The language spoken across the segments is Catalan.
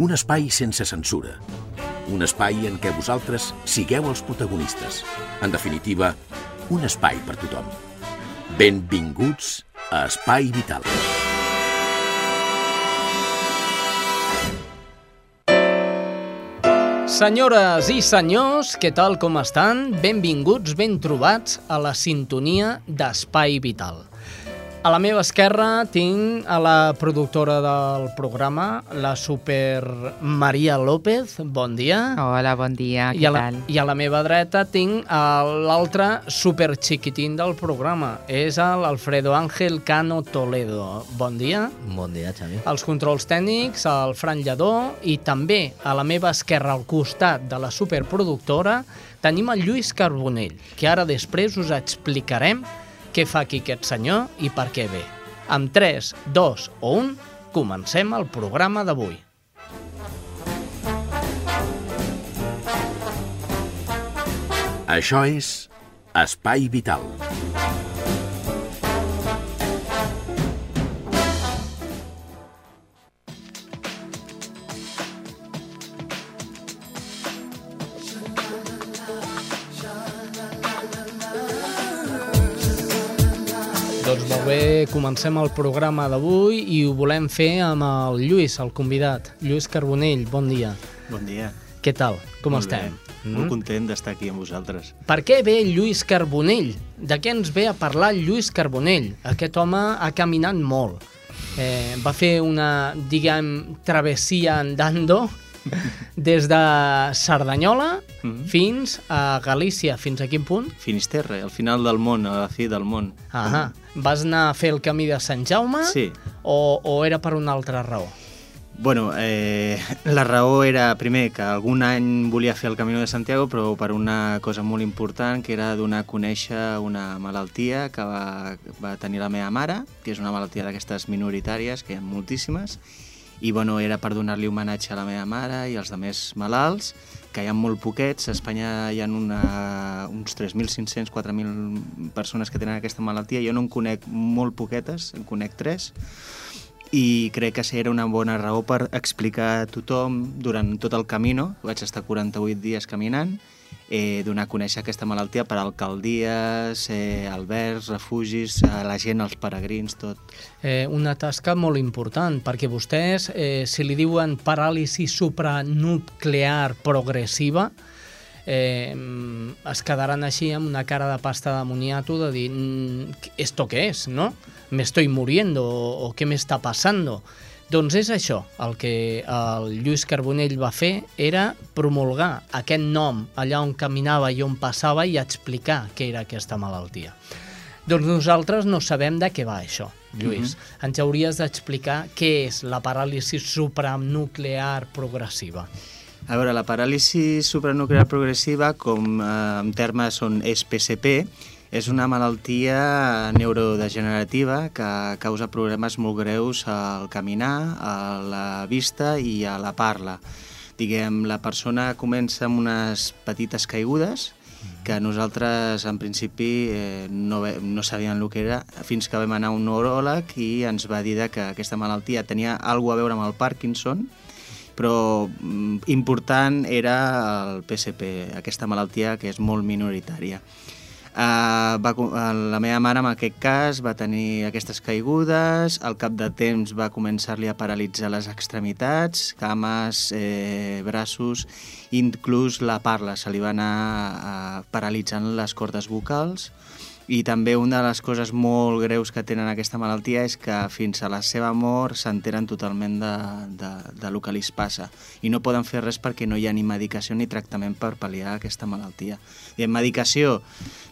Un espai sense censura. Un espai en què vosaltres sigueu els protagonistes. En definitiva, un espai per tothom. Benvinguts a Espai Vital. Senyores i senyors, què tal com estan? Benvinguts, ben trobats a la sintonia d'Espai Vital. A la meva esquerra tinc a la productora del programa, la super Maria López. Bon dia. Hola, bon dia, I què a, la, tal? I a la meva dreta tinc l'altre super xiquitín del programa. És l'Alfredo Ángel Cano Toledo. Bon dia. Bon dia, Xavi. Els controls tècnics, el Fran Lledó i també a la meva esquerra al costat de la superproductora tenim el Lluís Carbonell, que ara després us explicarem què fa aquí aquest senyor i per què ve. Amb 3, 2 o 1, comencem el programa d'avui. Això és Espai Vital. Doncs comencem el programa d'avui i ho volem fer amb el Lluís, el convidat. Lluís Carbonell, bon dia. Bon dia. Què tal? Com Molt estem? Bé. Molt content d'estar aquí amb vosaltres. Per què ve Lluís Carbonell? De què ens ve a parlar Lluís Carbonell? Aquest home ha caminat molt. Eh, va fer una, diguem, travessia andando des de Cerdanyola Mhm. fins a Galícia. Fins a quin punt? Finisterre, al final del món, a la fi del món. Ahà. Vas anar a fer el camí de Sant Jaume? Sí. O, o era per una altra raó? Bueno, eh, la raó era, primer, que algun any volia fer el Camino de Santiago, però per una cosa molt important, que era donar a conèixer una malaltia que va, va tenir la meva mare, que és una malaltia d'aquestes minoritàries, que hi ha moltíssimes, i bueno, era per donar-li homenatge a la meva mare i als demés malalts, que hi ha molt poquets. A Espanya hi ha una, uns 3.500, 4.000 persones que tenen aquesta malaltia. Jo no en conec molt poquetes, en conec tres, i crec que era una bona raó per explicar a tothom durant tot el camino, vaig estar 48 dies caminant, eh, donar a conèixer aquesta malaltia per alcaldies, eh, albergs, refugis, a la gent, als peregrins, tot. Eh, una tasca molt important, perquè vostès, eh, si li diuen paràlisi supranuclear progressiva, eh, es quedaran així amb una cara de pasta de moniato de dir "Mm, ¿esto qué es, no? Me estoy muriendo o, o què m'està passando? Doncs és això, el que el Lluís Carbonell va fer era promulgar aquest nom allà on caminava i on passava i explicar què era aquesta malaltia. Doncs nosaltres no sabem de què va això, Lluís. Ens hauries d'explicar què és la paràlisi supranuclear progressiva. A veure, la paràlisi supranuclear progressiva, com eh, en termes són és PSP, és una malaltia neurodegenerativa que causa problemes molt greus al caminar, a la vista i a la parla. Diguem, la persona comença amb unes petites caigudes que nosaltres en principi eh, no, ve- no sabíem el que era fins que vam anar a un neuròleg i ens va dir que aquesta malaltia tenia alguna a veure amb el Parkinson però mm, important era el PSP, aquesta malaltia que és molt minoritària. Uh, va, eh, la meva mare en aquest cas va tenir aquestes caigudes, al cap de temps va començar-li a paralitzar les extremitats, cames, eh, braços, inclús la parla, se li va anar uh, paralitzant les cordes vocals i també una de les coses molt greus que tenen aquesta malaltia és que fins a la seva mort s'enteren totalment de, de, de lo que li passa i no poden fer res perquè no hi ha ni medicació ni tractament per pal·liar aquesta malaltia. I en medicació,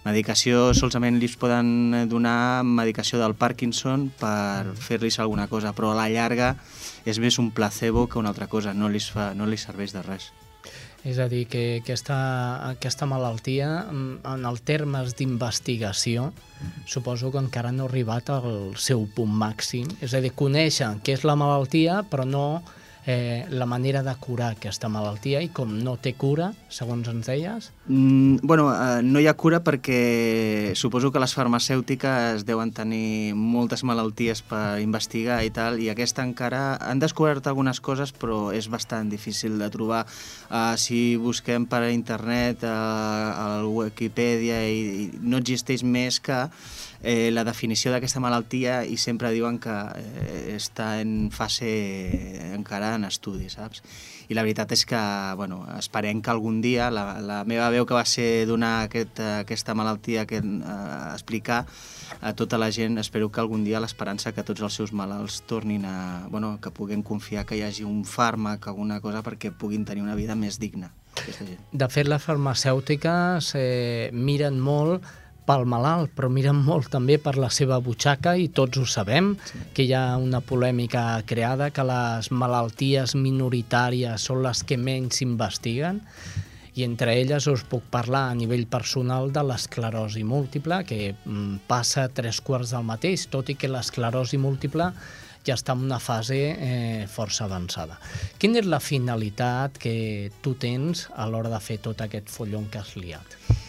medicació solament li poden donar medicació del Parkinson per fer-los alguna cosa, però a la llarga és més un placebo que una altra cosa, no li, fa, no li serveix de res. És a dir, que aquesta, aquesta malaltia, mm, en el termes d'investigació, suposo que encara no ha arribat al seu punt màxim. És a dir, coneixen què és la malaltia, però no eh, la manera de curar aquesta malaltia i com no té cura, segons ens deies? Mm, bueno, eh, no hi ha cura perquè suposo que les farmacèutiques deuen tenir moltes malalties per investigar i tal, i aquesta encara han descobert algunes coses, però és bastant difícil de trobar. Uh, si busquem per internet, uh, a Wikipedia, i, i no existeix més que eh, la definició d'aquesta malaltia i sempre diuen que eh, està en fase encara en estudi, saps? I la veritat és que, bueno, esperem que algun dia la, la meva veu que va ser donar aquest, aquesta malaltia, aquest, eh, explicar a tota la gent, espero que algun dia l'esperança que tots els seus malalts tornin a... Bueno, que puguin confiar que hi hagi un fàrmac, alguna cosa, perquè puguin tenir una vida més digna. De fet, les farmacèutiques eh, miren molt pel malalt, però miren molt també per la seva butxaca i tots ho sabem, sí. que hi ha una polèmica creada que les malalties minoritàries són les que menys s'investiguen i entre elles us puc parlar a nivell personal de l'esclerosi múltiple, que mm, passa tres quarts del mateix, tot i que l'esclerosi múltiple ja està en una fase eh, força avançada. Quina és la finalitat que tu tens a l'hora de fer tot aquest follon que has liat?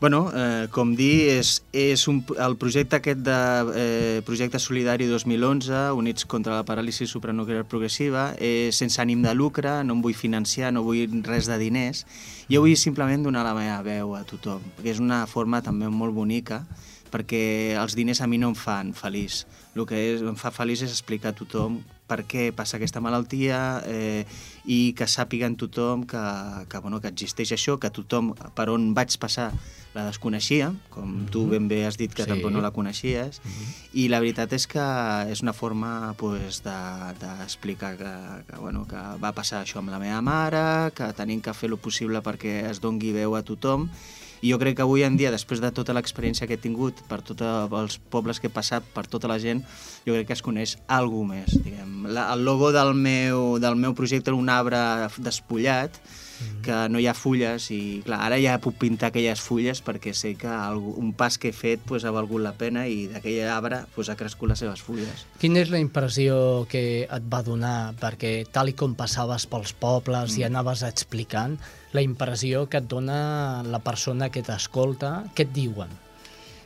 Bueno, eh, com dir, és, és un, el projecte aquest de eh, Projecte Solidari 2011, Units contra la Paràlisi Supranuclear Progressiva, és sense ànim de lucre, no em vull financiar, no vull res de diners, jo vull simplement donar la meva veu a tothom, perquè és una forma també molt bonica, perquè els diners a mi no em fan feliç. El que és, em fa feliç és explicar a tothom per què passa aquesta malaltia eh, i que sàpiguen tothom que, que, bueno, que existeix això, que tothom per on vaig passar la desconeixia, com mm -hmm. tu ben bé has dit que sí. tampoc no la coneixies, mm -hmm. i la veritat és que és una forma pues, d'explicar de, que, que, bueno, que va passar això amb la meva mare, que tenim que fer el possible perquè es dongui veu a tothom, i jo crec que avui en dia, després de tota l'experiència que he tingut, per tots els pobles que he passat, per tota la gent, jo crec que es coneix alguna més. Diguem. La, el logo del meu, del meu projecte era un arbre despullat, Mm-hmm. que no hi ha fulles i clar, ara ja puc pintar aquelles fulles perquè sé que un pas que he fet pues, ha valgut la pena i d'aquell arbre pues, ha crescut les seves fulles. Quina és la impressió que et va donar? Perquè tal i com passaves pels pobles mm. i anaves explicant, la impressió que et dona la persona que t'escolta, què et diuen?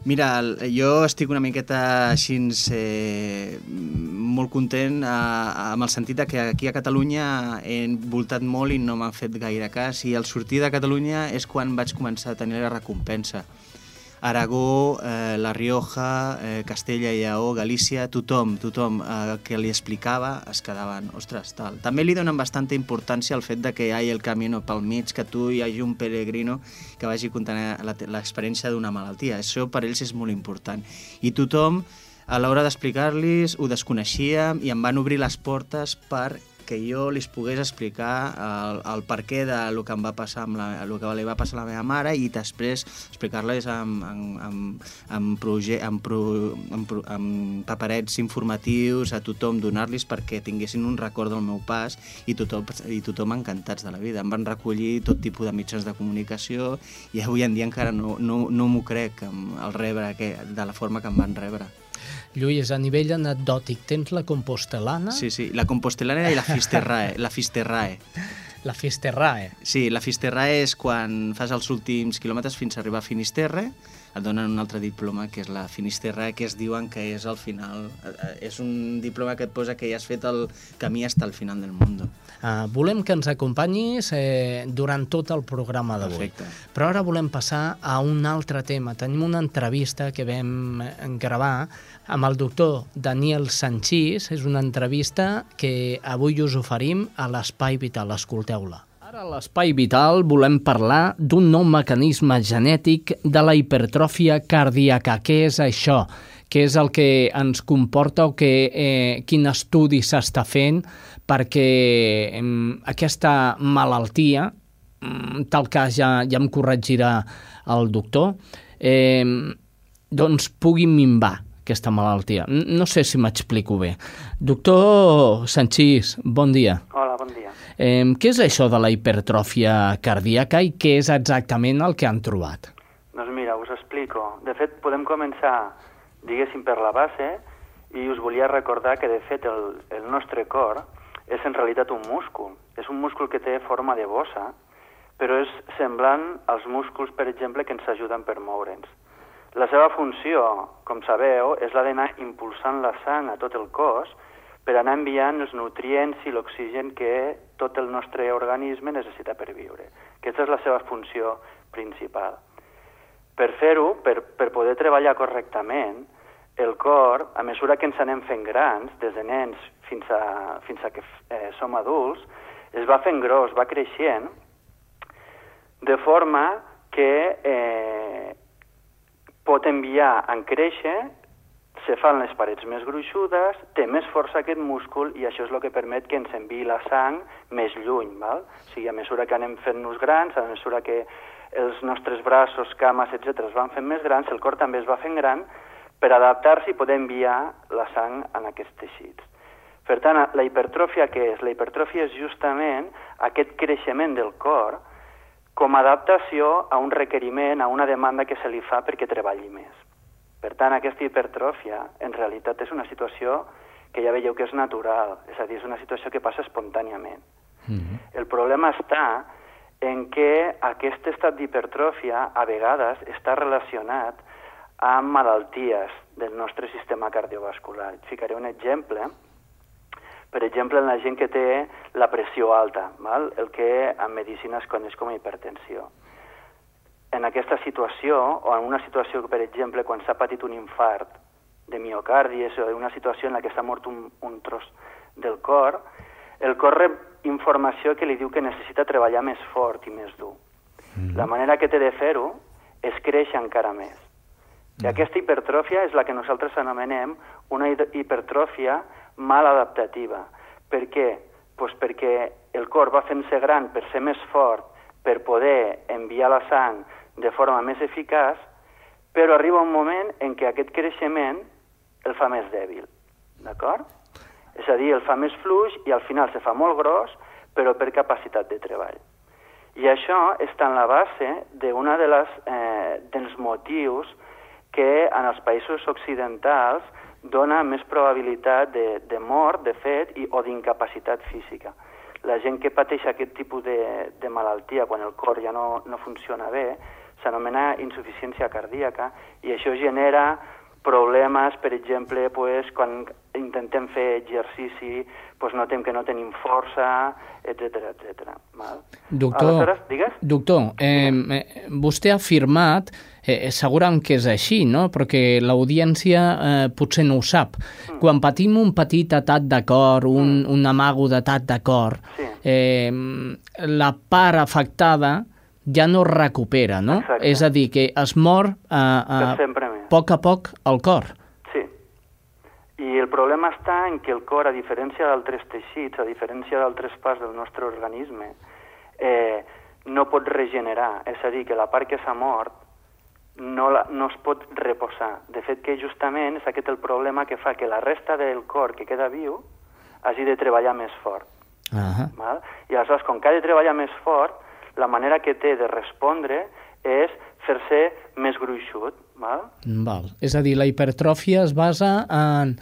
Mira, jo estic una miqueta així eh, molt content eh, amb el sentit que aquí a Catalunya he voltat molt i no m'han fet gaire cas i al sortir de Catalunya és quan vaig començar a tenir la recompensa. Aragó, eh, La Rioja, eh, Castella i Lleó, Galícia, tothom, tothom eh, que li explicava es quedaven, ostres, tal. També li donen bastanta importància al fet de que hi hagi el camino pel mig, que tu hi hagi un peregrino que vagi contant l'experiència d'una malaltia. Això per ells és molt important. I tothom, a l'hora d'explicar-los, ho desconeixia i em van obrir les portes per que jo li pogués explicar el, el per què de lo que em va passar amb la, el que li va passar a la meva mare i després explicar-les amb, amb, amb, amb, proje, amb, pro, amb, amb paperets informatius a tothom, donar-los perquè tinguessin un record del meu pas i tothom, i tothom encantats de la vida. Em van recollir tot tipus de mitjans de comunicació i avui en dia encara no, no, no m'ho crec el rebre que, de la forma que em van rebre. Lluís, a nivell anecdòtic, tens la compostelana? Sí, sí, la compostelana i la fisterrae. la fisterrae. La fisterrae. Sí, la fisterrae és quan fas els últims quilòmetres fins a arribar a Finisterre, et donen un altre diploma, que és la Finisterra, que es diuen que és al final... Eh, eh, és un diploma que et posa que ja has fet el camí fins al final del món. Uh, volem que ens acompanyis eh, durant tot el programa d'avui. Però ara volem passar a un altre tema. Tenim una entrevista que vam gravar amb el doctor Daniel Sanchís. És una entrevista que avui us oferim a l'Espai Vital. Escolteu-la. Ara a l'Espai Vital volem parlar d'un nou mecanisme genètic de la hipertròfia cardíaca. Què és això? Què és el que ens comporta o que, eh, quin estudi s'està fent perquè eh, aquesta malaltia, mm, tal cas ja, ja em corregirà el doctor, eh, doncs pugui minvar aquesta malaltia. No sé si m'explico bé. Doctor Sanchís, bon dia. Hola, bon dia. Eh, què és això de la hipertròfia cardíaca i què és exactament el que han trobat? Doncs mira, us explico. De fet, podem començar, diguéssim, per la base i us volia recordar que, de fet, el, el nostre cor és en realitat un múscul. És un múscul que té forma de bossa, però és semblant als músculs, per exemple, que ens ajuden per moure'ns. La seva funció, com sabeu, és la d'anar impulsant la sang a tot el cos per anar enviant els nutrients i l'oxigen que tot el nostre organisme necessita per viure. Aquesta és la seva funció principal. Per fer-ho, per, per poder treballar correctament, el cor, a mesura que ens anem fent grans, des de nens fins a, fins a que eh, som adults, es va fent gros, va creixent, de forma que eh, pot enviar en créixer, se fan les parets més gruixudes, té més força aquest múscul i això és el que permet que ens enviï la sang més lluny. Val? O sigui, a mesura que anem fent-nos grans, a mesura que els nostres braços, cames, etc. es van fent més grans, el cor també es va fent gran per adaptar-se i poder enviar la sang en aquests teixits. Per tant, la hipertròfia què és? La hipertròfia és justament aquest creixement del cor com a adaptació a un requeriment, a una demanda que se li fa perquè treballi més. Per tant, aquesta hipertròfia en realitat és una situació que ja veieu que és natural, és a dir, és una situació que passa espontàniament. Mm -hmm. El problema està en què aquest estat d'hipertròfia a vegades està relacionat amb malalties del nostre sistema cardiovascular. Et ficaré un exemple per exemple, en la gent que té la pressió alta, val? el que en medicina es coneix com a hipertensió. En aquesta situació, o en una situació, per exemple, quan s'ha patit un infart de miocardi, o una situació en la que s'ha mort un, un tros del cor, el cor rep informació que li diu que necessita treballar més fort i més dur. Mm. La manera que té de fer-ho és créixer encara més. I aquesta hipertròfia és la que nosaltres anomenem una hipertròfia mal adaptativa. Per què? Pues perquè el cor va fent-se gran per ser més fort, per poder enviar la sang de forma més eficaç, però arriba un moment en què aquest creixement el fa més dèbil. D'acord? És a dir, el fa més fluix i al final se fa molt gros, però per capacitat de treball. I això està en la base d'un de les, eh, dels motius que en els països occidentals dona més probabilitat de, de mort, de fet, i, o d'incapacitat física. La gent que pateix aquest tipus de, de malaltia, quan el cor ja no, no funciona bé, s'anomena insuficiència cardíaca i això genera problemes, per exemple, pues, quan intentem fer exercici, pues, notem que no tenim força, etc etc. Doctor, Aleshores, digues? doctor eh, eh, vostè ha afirmat, eh, segurament que és així, no? perquè l'audiència eh, potser no ho sap. Mm. Quan patim un petit atat de cor, un, mm. un amago d'atat de cor, sí. eh, la part afectada ja no recupera, no? Exacte. És a dir, que es mor a, a poc a poc el cor. Sí. I el problema està en que el cor, a diferència d'altres teixits, a diferència d'altres parts del nostre organisme, eh, no pot regenerar. És a dir, que la part que s'ha mort no, la, no es pot reposar. De fet, que justament és aquest el problema que fa que la resta del cor que queda viu hagi de treballar més fort. Uh -huh. val? I aleshores, com que ha de treballar més fort, la manera que té de respondre és fer-se més gruixut. Val? Val. És a dir, la hipertròfia es basa en,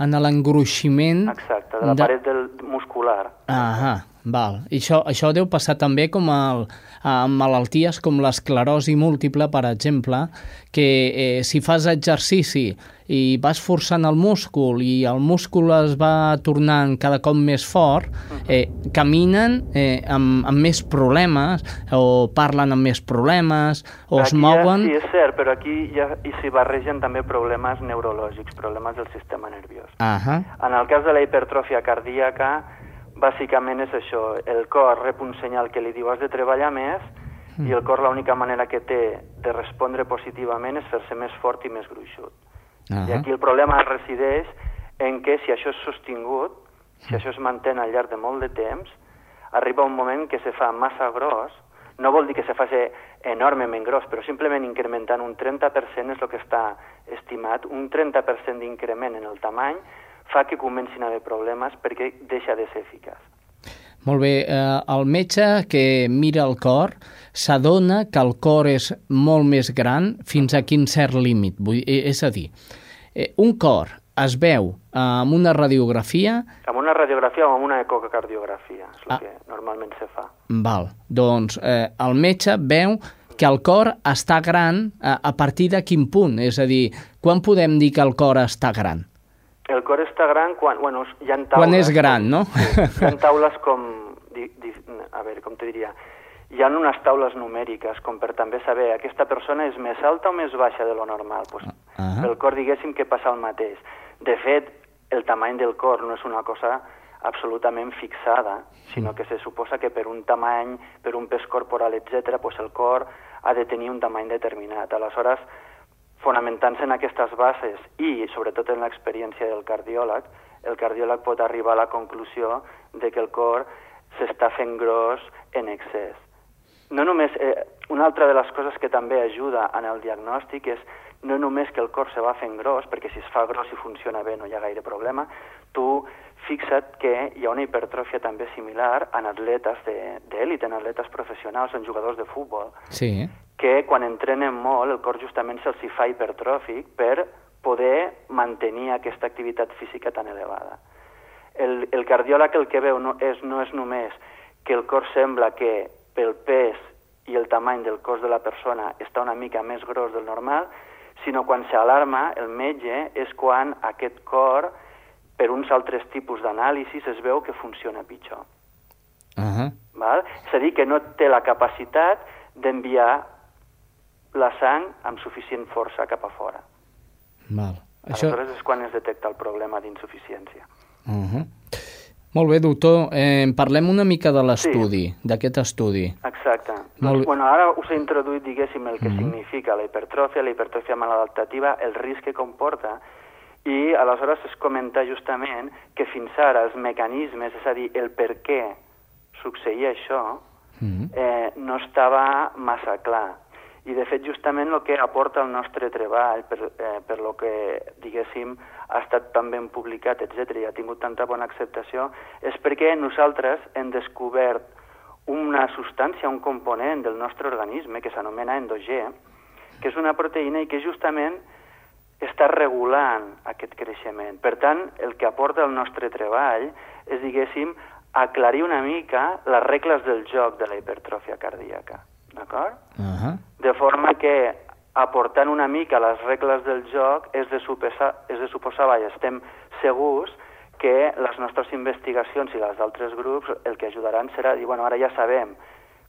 en l'engruiximent... Exacte, de la de... paret del muscular. Ah, val. I això, això deu passar també com el, amb malalties com l'esclerosi múltiple, per exemple, que eh, si fas exercici i vas forçant el múscul i el múscul es va tornant cada cop més fort, eh, caminen eh, amb, amb més problemes o parlen amb més problemes o aquí es mouen... Ja, sí, és cert, però aquí ja hi s'hi barregen també problemes neurològics, problemes del sistema nerviós. Uh -huh. En el cas de la hipertròfia cardíaca, bàsicament és això, el cor rep un senyal que li diu has de treballar més mm. i el cor l'única manera que té de respondre positivament és fer-se més fort i més gruixut. Uh -huh. I aquí el problema resideix en què si això és sostingut, si això es manté al llarg de molt de temps, arriba un moment que se fa massa gros, no vol dir que se faci enormement gros, però simplement incrementant un 30% és el que està estimat, un 30% d'increment en el tamany fa que comencin a haver problemes perquè deixa de ser eficaç. Molt bé, eh, el metge que mira el cor s'adona que el cor és molt més gran fins a quin cert límit. Vull, eh, és a dir, eh, un cor es veu eh, amb una radiografia... Amb una radiografia o amb una ecocardiografia, és el ah. que normalment se fa. Val, doncs eh, el metge veu que el cor està gran a, eh, a partir de quin punt? És a dir, quan podem dir que el cor està gran? El cor està gran quan... Bueno, hi ha taules... Quan és gran, no? Sí, hi ha taules com... Di, di, a veure, com te diria? Hi ha unes taules numèriques, com per també saber aquesta persona és més alta o més baixa de lo normal. Pues, uh -huh. El cor, diguéssim, que passa el mateix. De fet, el tamany del cor no és una cosa absolutament fixada, sinó que se suposa que per un tamany, per un pes corporal, etc., pues el cor ha de tenir un tamany determinat. Aleshores, fonamentant-se en aquestes bases i sobretot en l'experiència del cardiòleg, el cardiòleg pot arribar a la conclusió de que el cor s'està fent gros en excés. No només, eh, una altra de les coses que també ajuda en el diagnòstic és no només que el cor se va fent gros, perquè si es fa gros i funciona bé no hi ha gaire problema, tu fixa't que hi ha una hipertròfia també similar en atletes d'èlit, en atletes professionals, en jugadors de futbol, sí que quan entrenen molt el cor justament se'ls fa hipertròfic per poder mantenir aquesta activitat física tan elevada. El, el cardiòleg el que veu no és, no és només que el cor sembla que pel pes i el tamany del cos de la persona està una mica més gros del normal, sinó quan s'alarma el metge és quan aquest cor, per uns altres tipus d'anàlisis, es veu que funciona pitjor. Uh -huh. Val? És a dir, que no té la capacitat d'enviar la sang amb suficient força cap a fora. Val. Això... Aleshores és quan es detecta el problema d'insuficiència. Uh -huh. Molt bé, doctor. Eh, parlem una mica de l'estudi, sí. d'aquest estudi. Exacte. Molt... Doncs, bueno, ara us he introduït, diguéssim, el que uh -huh. significa la hipertròfia, la hipertròfia maladaptativa, el risc que comporta, i aleshores es comenta justament que fins ara els mecanismes, és a dir, el per què succeïa això, uh -huh. eh, no estava massa clar i de fet justament el que aporta el nostre treball per, eh, per lo que diguéssim ha estat tan ben publicat, etc i ha tingut tanta bona acceptació, és perquè nosaltres hem descobert una substància, un component del nostre organisme que s'anomena endogè, que és una proteïna i que justament està regulant aquest creixement. Per tant, el que aporta el nostre treball és, diguéssim, aclarir una mica les regles del joc de la hipertròfia cardíaca d'acord? Uh -huh. De forma que aportant una mica les regles del joc és de suposar, és de suposar vaja, estem segurs que les nostres investigacions i les d'altres grups el que ajudaran serà dir, bueno, ara ja sabem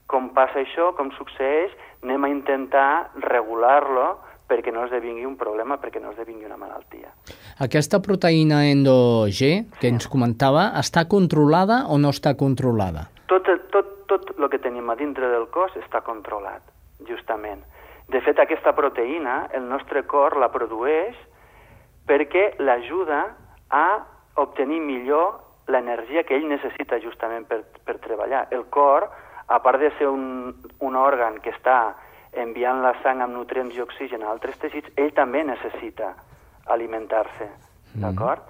com passa això, com succeeix, anem a intentar regular-lo perquè no esdevingui un problema, perquè no esdevingui una malaltia. Aquesta proteïna endo G que ens comentava, està controlada o no està controlada? Tot, tot, tot el que tenim a dintre del cos està controlat, justament. De fet, aquesta proteïna, el nostre cor la produeix perquè l'ajuda a obtenir millor l'energia que ell necessita justament per, per treballar. El cor, a part de ser un, un òrgan que està enviant la sang amb nutrients i oxigen a altres teixits, ell també necessita alimentar-se, mm. d'acord?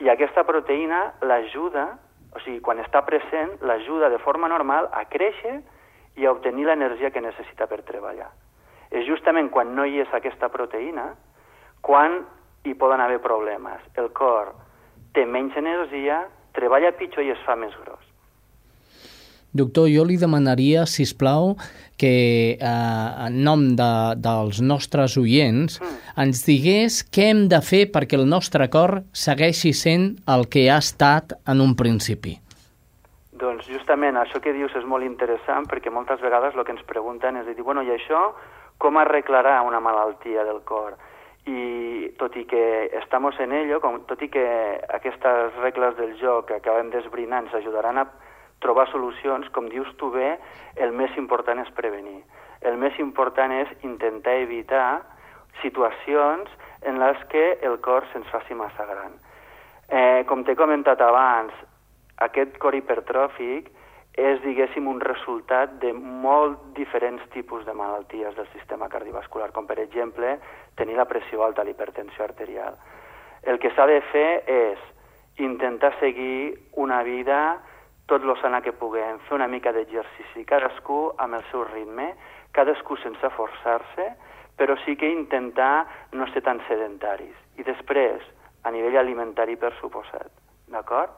I aquesta proteïna l'ajuda o sigui, quan està present, l'ajuda de forma normal a créixer i a obtenir l'energia que necessita per treballar. És justament quan no hi és aquesta proteïna quan hi poden haver problemes. El cor té menys energia, treballa pitjor i es fa més gros. Doctor, jo li demanaria, si us plau, que eh, en nom de, dels nostres oients mm. ens digués què hem de fer perquè el nostre cor segueixi sent el que ha estat en un principi. Doncs justament això que dius és molt interessant perquè moltes vegades el que ens pregunten és dir, bueno, i això com arreglarà una malaltia del cor? i tot i que estamos en ello, com, tot i que aquestes regles del joc que acabem d'esbrinar ens ajudaran a trobar solucions, com dius tu bé, el més important és prevenir. El més important és intentar evitar situacions en les que el cor se'ns faci massa gran. Eh, com t'he comentat abans, aquest cor hipertròfic és, diguéssim, un resultat de molt diferents tipus de malalties del sistema cardiovascular, com per exemple tenir la pressió alta, l'hipertensió arterial. El que s'ha de fer és intentar seguir una vida tot lo sana que puguem, fer una mica d'exercici, cadascú amb el seu ritme, cadascú sense forçar-se, però sí que intentar no ser tan sedentaris. I després, a nivell alimentari, per suposat, d'acord?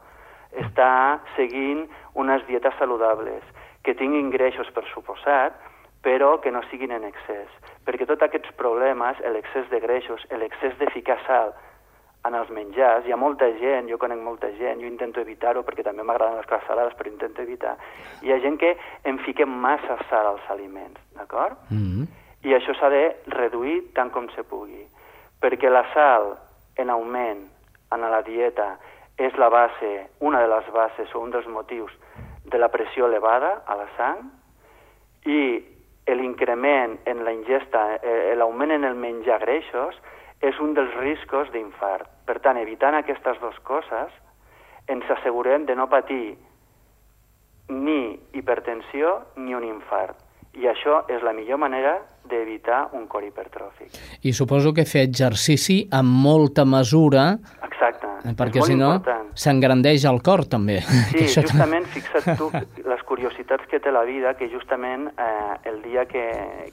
Està seguint unes dietes saludables, que tinguin greixos, per suposat, però que no siguin en excés. Perquè tots aquests problemes, l'excés de greixos, l'excés de ficar sal en els menjars, hi ha molta gent, jo conec molta gent, jo intento evitar-ho perquè també m'agraden les coses salades, però intento evitar. Hi ha gent que en fiquem massa sal als aliments, d'acord? Mm -hmm i això s'ha de reduir tant com se pugui, perquè la sal en augment en la dieta és la base, una de les bases o un dels motius de la pressió elevada a la sang i l'increment en la ingesta, eh, l'augment en el menjar greixos és un dels riscos d'infart. Per tant, evitant aquestes dues coses, ens assegurem de no patir ni hipertensió ni un infart. I això és la millor manera d'evitar un cor hipertròfic. I suposo que fer exercici amb molta mesura... Exacte. Eh, perquè si no s'engrandeix el cor també. Sí, això justament, fixa't tu les curiositats que té la vida, que justament eh, el dia que,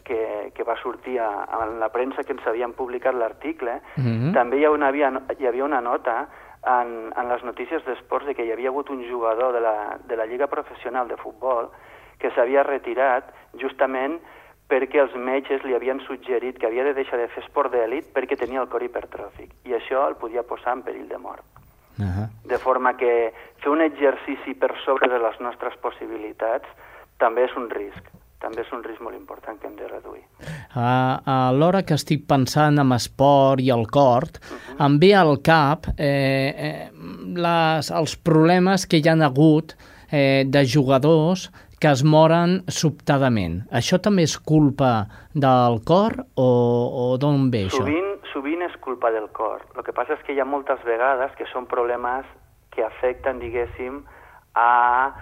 que, que va sortir a, a la premsa que ens havien publicat l'article, mhm. -huh. també hi havia, hi havia una nota en, en les notícies d'esports de que hi havia hagut un jugador de la, de la Lliga Professional de Futbol que s'havia retirat justament perquè els metges li havien suggerit que havia de deixar de fer esport d'èlit perquè tenia el cor hipertròfic i això el podia posar en perill de mort. Uh -huh. De forma que fer un exercici per sobre de les nostres possibilitats també és un risc també és un risc molt important que hem de reduir. Uh, a l'hora que estic pensant en esport i el cor, uh -huh. em ve al cap eh, eh, les, els problemes que hi han hagut eh, de jugadors que es moren sobtadament. Això també és culpa del cor o, o d'on ve això? Sovint, sovint és culpa del cor. El que passa és que hi ha moltes vegades que són problemes que afecten, diguéssim, a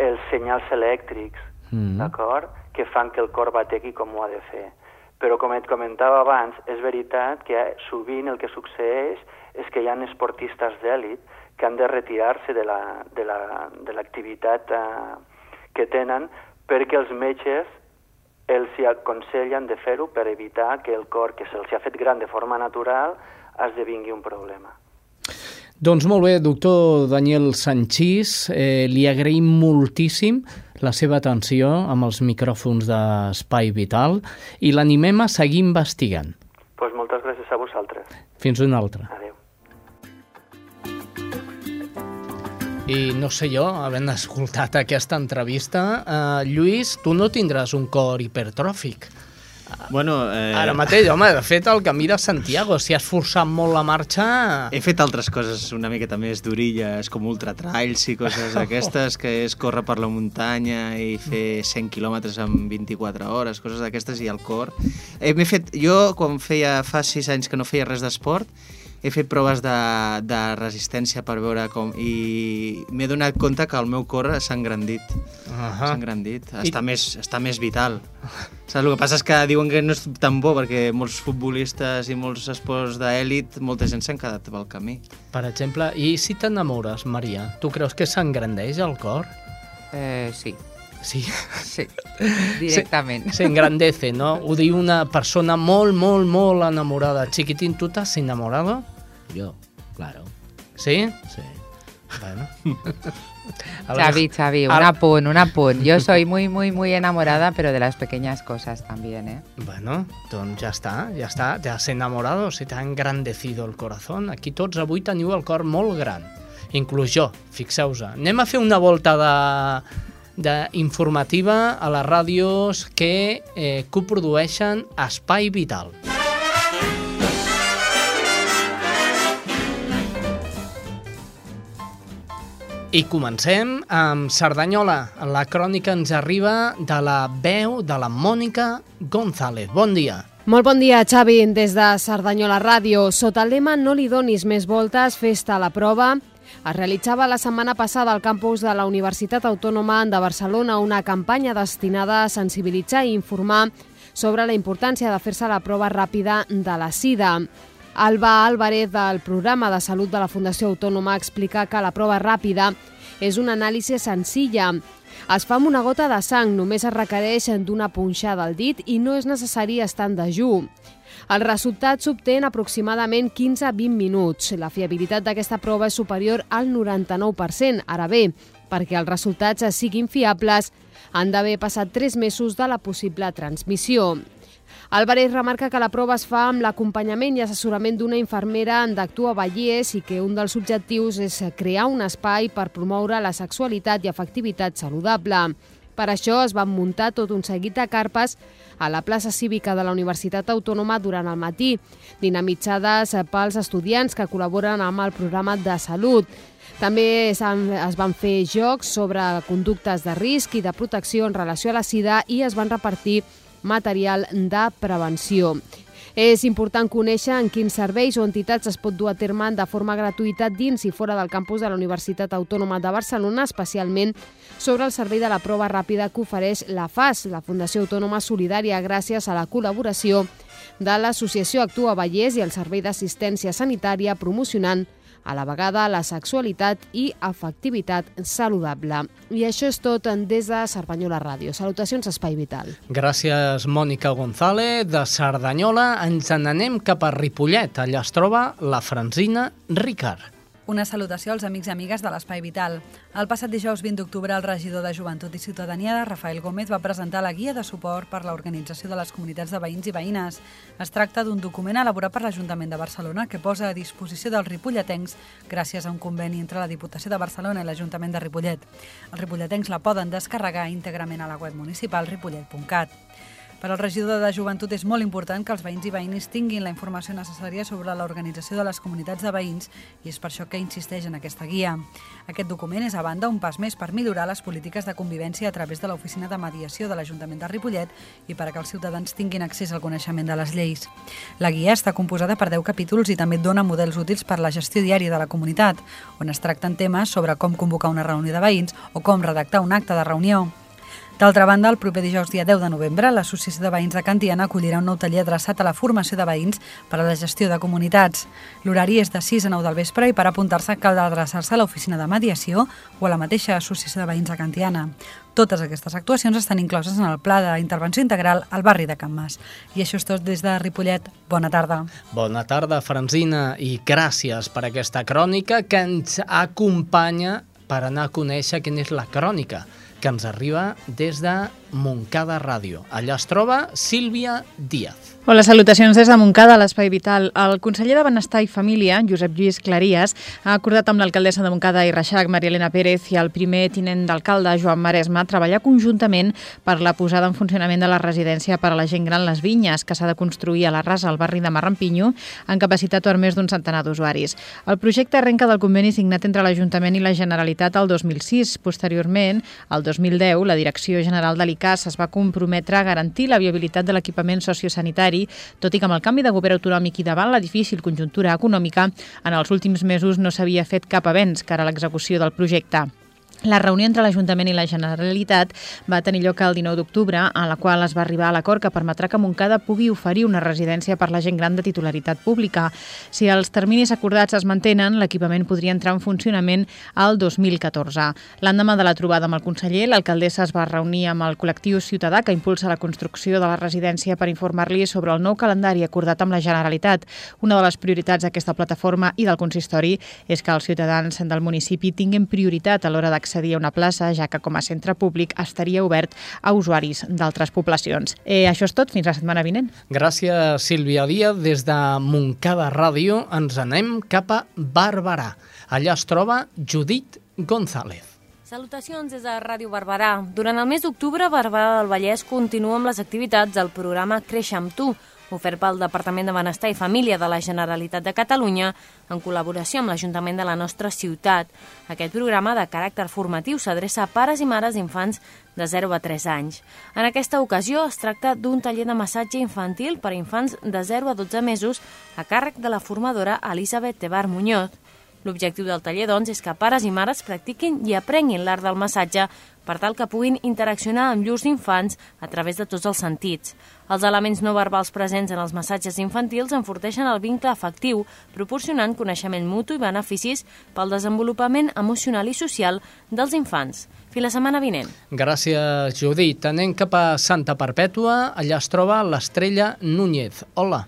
els senyals elèctrics, mm. d'acord? Que fan que el cor bategui com ho ha de fer. Però com et comentava abans, és veritat que sovint el que succeeix és que hi ha esportistes d'èlit que han de retirar-se de l'activitat la, de eh, que tenen perquè els metges els hi aconsellen de fer-ho per evitar que el cor, que se'ls ha fet gran de forma natural, esdevingui un problema. Doncs molt bé, doctor Daniel Sanchís, eh, li agraïm moltíssim la seva atenció amb els micròfons d'Espai Vital i l'animem a seguir investigant. Doncs pues moltes gràcies a vosaltres. Fins una altra. Adéu. I no sé jo, havent escoltat aquesta entrevista, uh, Lluís, tu no tindràs un cor hipertròfic. Bueno, eh... Ara mateix, home, de fet, el camí de Santiago, si has forçat molt la marxa... He fet altres coses una miqueta més d'orilles, com ultratrails i coses aquestes, que és córrer per la muntanya i fer 100 quilòmetres en 24 hores, coses d'aquestes, i el cor. Eh, fet, jo, quan feia fa 6 anys que no feia res d'esport, he fet proves de, de resistència per veure com... I m'he donat compte que el meu cor s'ha engrandit. Uh -huh. S'ha engrandit. Està, I... més, està més vital. Saps? El que passa és que diuen que no és tan bo perquè molts futbolistes i molts esports d'èlit, molta gent s'han quedat pel camí. Per exemple, i si t'enamores, Maria, tu creus que s'engrandeix el cor? Eh, sí. Sí. Sí, directament. S'engrandece, no? Ho diu una persona molt, molt, molt enamorada. Chiquitín, ¿tú estás enamorado? Yo, claro. ¿Sí? Sí. Bueno. Xavi, Xavi, un apunt, un apunt. Yo soy muy, muy, muy enamorada, pero de las pequeñas cosas también, ¿eh? Bueno, doncs ja està, ja està. Te has enamorado, se te ha engrandecido el corazón. Aquí tots avui teniu el cor molt gran. Inclús jo, fixeu-vos. Anem a fer una volta de informativa a les ràdios que eh, coprodueixen Espai Vital. I comencem amb Cerdanyola. La crònica ens arriba de la veu de la Mònica González. Bon dia. Molt bon dia, Xavi, des de Cerdanyola Ràdio. Sota el lema No li donis més voltes, festa a la prova, es realitzava la setmana passada al campus de la Universitat Autònoma de Barcelona una campanya destinada a sensibilitzar i informar sobre la importància de fer-se la prova ràpida de la sida. Alba Álvarez, del programa de salut de la Fundació Autònoma, explica que la prova ràpida és una anàlisi senzilla. Es fa amb una gota de sang, només es requereix d'una punxada al dit i no és necessari estar en dejú. El resultat s'obté en aproximadament 15-20 minuts. La fiabilitat d'aquesta prova és superior al 99%. Ara bé, perquè els resultats siguin fiables, han d'haver passat 3 mesos de la possible transmissió. Álvarez remarca que la prova es fa amb l'acompanyament i assessorament d'una infermera d'Actua Vallès i que un dels objectius és crear un espai per promoure la sexualitat i efectivitat saludable. Per això es van muntar tot un seguit de carpes a la plaça cívica de la Universitat Autònoma durant el matí, dinamitzades pels estudiants que col·laboren amb el programa de salut. També es van fer jocs sobre conductes de risc i de protecció en relació a la sida i es van repartir material de prevenció. És important conèixer en quins serveis o entitats es pot dur a terme de forma gratuïta dins i fora del campus de la Universitat Autònoma de Barcelona, especialment sobre el servei de la prova ràpida que ofereix la FAS, la Fundació Autònoma Solidària, gràcies a la col·laboració de l'Associació Actua Vallès i el Servei d'Assistència Sanitària promocionant a la vegada la sexualitat i afectivitat saludable. I això és tot des de Cerdanyola Ràdio. Salutacions, Espai Vital. Gràcies, Mònica González. De Cerdanyola ens n'anem cap a Ripollet. Allà es troba la Franzina Ricard. Una salutació als amics i amigues de l'Espai Vital. El passat dijous 20 d'octubre, el regidor de Joventut i Ciutadania, Rafael Gómez, va presentar la guia de suport per l'organització de les comunitats de veïns i veïnes. Es tracta d'un document elaborat per l'Ajuntament de Barcelona que posa a disposició dels ripolletens gràcies a un conveni entre la Diputació de Barcelona i l'Ajuntament de Ripollet. Els ripolletens la poden descarregar íntegrament a la web municipal ripollet.cat. Per al regidor de Joventut és molt important que els veïns i veïnis tinguin la informació necessària sobre l'organització de les comunitats de veïns i és per això que insisteix en aquesta guia. Aquest document és, a banda, un pas més per millorar les polítiques de convivència a través de l'Oficina de Mediació de l'Ajuntament de Ripollet i per a que els ciutadans tinguin accés al coneixement de les lleis. La guia està composada per 10 capítols i també dona models útils per la gestió diària de la comunitat, on es tracten temes sobre com convocar una reunió de veïns o com redactar un acte de reunió. D'altra banda, el proper dijous dia 10 de novembre, l'Associació de Veïns de Cantiana acollirà un nou taller adreçat a la formació de veïns per a la gestió de comunitats. L'horari és de 6 a 9 del vespre i per apuntar-se cal adreçar-se a l'oficina de mediació o a la mateixa Associació de Veïns de Cantiana. Totes aquestes actuacions estan incloses en el Pla d'intervenció integral al barri de Can Mas. I això és tot des de Ripollet. Bona tarda. Bona tarda, Franzina, i gràcies per aquesta crònica que ens acompanya per anar a conèixer quina és la crònica que ens arriba des de Montcada Ràdio. Allà es troba Sílvia Díaz. Hola, salutacions des de Montcada, a l'Espai Vital. El conseller de Benestar i Família, Josep Lluís Clarias, ha acordat amb l'alcaldessa de Montcada i Reixac, Maria Elena Pérez, i el primer tinent d'alcalde, Joan Maresma, treballar conjuntament per la posada en funcionament de la residència per a la gent gran Les Vinyes, que s'ha de construir a la Rasa, al barri de Marrampinyo, en capacitat per més d'un centenar d'usuaris. El projecte arrenca del conveni signat entre l'Ajuntament i la Generalitat el 2006. Posteriorment, el 2010, la Direcció General de l'ICAS es va comprometre a garantir la viabilitat de l'equipament sociosanitari diari, tot i que amb el canvi de govern autonòmic i davant la difícil conjuntura econòmica, en els últims mesos no s'havia fet cap avenç cara a l'execució del projecte. La reunió entre l'Ajuntament i la Generalitat va tenir lloc el 19 d'octubre, en la qual es va arribar a l'acord que permetrà que Montcada pugui oferir una residència per la gent gran de titularitat pública. Si els terminis acordats es mantenen, l'equipament podria entrar en funcionament al 2014. L'endemà de la trobada amb el conseller, l'alcaldessa es va reunir amb el col·lectiu ciutadà que impulsa la construcció de la residència per informar-li sobre el nou calendari acordat amb la Generalitat. Una de les prioritats d'aquesta plataforma i del consistori és que els ciutadans del municipi tinguin prioritat a l'hora d'accedir accedir a una plaça, ja que com a centre públic estaria obert a usuaris d'altres poblacions. Eh, això és tot, fins la setmana vinent. Gràcies, Sílvia Díaz. Des de Montcada Ràdio ens anem cap a Barberà. Allà es troba Judit González. Salutacions des de Ràdio Barberà. Durant el mes d'octubre, Barberà del Vallès continua amb les activitats del programa Creix amb tu, ofert pel Departament de Benestar i Família de la Generalitat de Catalunya en col·laboració amb l'Ajuntament de la nostra ciutat. Aquest programa de caràcter formatiu s'adreça a pares i mares d'infants de 0 a 3 anys. En aquesta ocasió es tracta d'un taller de massatge infantil per a infants de 0 a 12 mesos a càrrec de la formadora Elisabet Tebar Muñoz. L'objectiu del taller, doncs, és que pares i mares practiquin i aprenguin l'art del massatge per tal que puguin interaccionar amb llurs infants a través de tots els sentits. Els elements no verbals presents en els massatges infantils enforteixen el vincle afectiu, proporcionant coneixement mutu i beneficis pel desenvolupament emocional i social dels infants. Fins la setmana vinent. Gràcies, Judit. Anem cap a Santa Perpètua. Allà es troba l'estrella Núñez. Hola.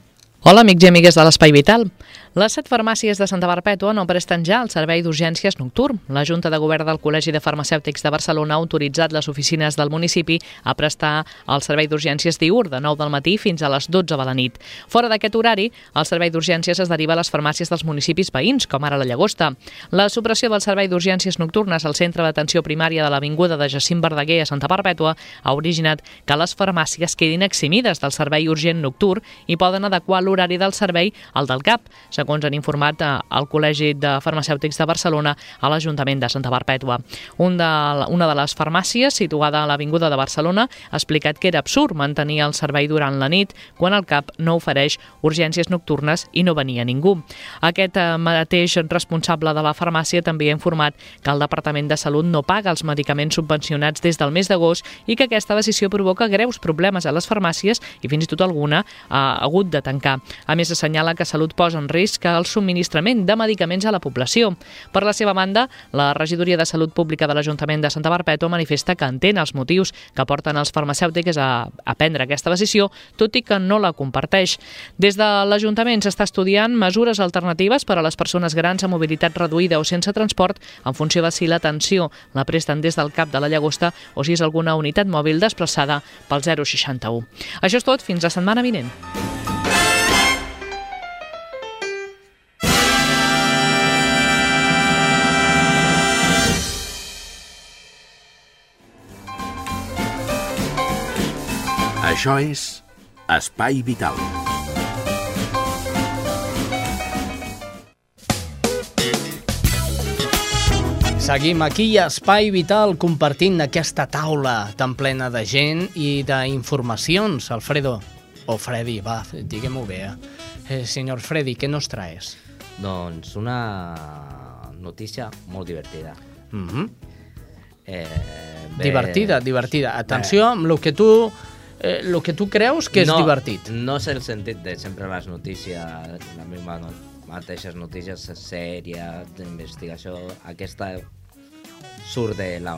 Hola, amics i amigues de l'Espai Vital. Les set farmàcies de Santa Perpètua no presten ja el servei d'urgències nocturn. La Junta de Govern del Col·legi de Farmacèutics de Barcelona ha autoritzat les oficines del municipi a prestar el servei d'urgències diurn de 9 del matí fins a les 12 de la nit. Fora d'aquest horari, el servei d'urgències es deriva a les farmàcies dels municipis veïns, com ara la Llagosta. La supressió del servei d'urgències nocturnes al centre d'atenció primària de l'Avinguda de Jacint Verdaguer a Santa Perpètua ha originat que les farmàcies quedin eximides del servei urgent nocturn i poden adequar l'horari del servei al del CAP, segons han informat al eh, Col·legi de Farmacèutics de Barcelona a l'Ajuntament de Santa Perpètua. Un de, una de les farmàcies, situada a l'Avinguda de Barcelona, ha explicat que era absurd mantenir el servei durant la nit quan el CAP no ofereix urgències nocturnes i no venia ningú. Aquest eh, mateix responsable de la farmàcia també ha informat que el Departament de Salut no paga els medicaments subvencionats des del mes d'agost i que aquesta decisió provoca greus problemes a les farmàcies i fins i tot alguna ha hagut de tancar. A més, assenyala que Salut posa en risc risc el subministrament de medicaments a la població. Per la seva banda, la Regidoria de Salut Pública de l'Ajuntament de Santa Barbètua manifesta que entén els motius que porten els farmacèutics a, a prendre aquesta decisió, tot i que no la comparteix. Des de l'Ajuntament s'està estudiant mesures alternatives per a les persones grans amb mobilitat reduïda o sense transport en funció de si l'atenció la presten des del cap de la llagosta o si és alguna unitat mòbil desplaçada pel 061. Això és tot, fins la setmana vinent. Això és Espai Vital. Seguim aquí a Espai Vital compartint aquesta taula tan plena de gent i d'informacions. Alfredo, o Freddy, va, diguem-ho bé. Eh? eh, senyor Freddy, què nos traes? Doncs una notícia molt divertida. Mm -hmm. eh, bé... Divertida, divertida. Atenció amb el que tu eh, el que tu creus que és no, divertit. No és el sentit de sempre les notícies, la meva no, mateixes notícies sèries, d'investigació, aquesta surt de la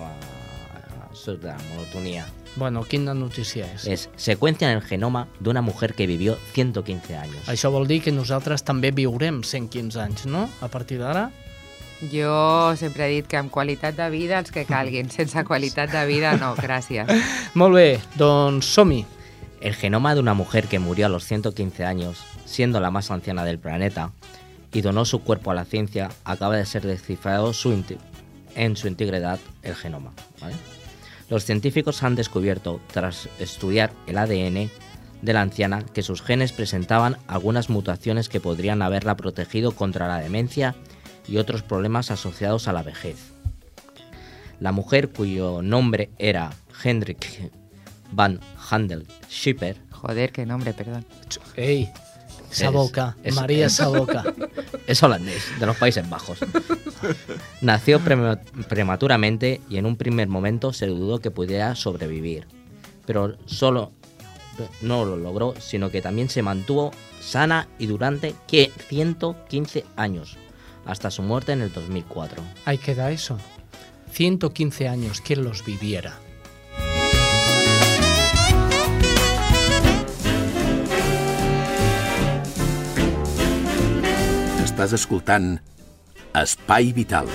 surt de la monotonia. Bueno, quina notícia és? És seqüència en el genoma d'una mujer que vivió 115 anys. Això vol dir que nosaltres també viurem 115 anys, no? A partir d'ara? Jo sempre he dit que amb qualitat de vida els que calguin, sense qualitat de vida no, gràcies. Molt bé, doncs som-hi. El genoma de una mujer que murió a los 115 años, siendo la más anciana del planeta, y donó su cuerpo a la ciencia, acaba de ser descifrado su en su integridad el genoma. ¿vale? Los científicos han descubierto, tras estudiar el ADN de la anciana, que sus genes presentaban algunas mutaciones que podrían haberla protegido contra la demencia y otros problemas asociados a la vejez. La mujer cuyo nombre era Hendrik van Handel Schipper. Joder, qué nombre, perdón. Ey, Saboca, es, María es, Saboca. Es holandés, de los Países Bajos. Nació prematuramente y en un primer momento se dudó que pudiera sobrevivir. Pero solo no lo logró, sino que también se mantuvo sana y durante 115 años hasta su muerte en el 2004. Ahí queda eso. 115 años, quien los viviera. Estàs escoltant Espai Vital.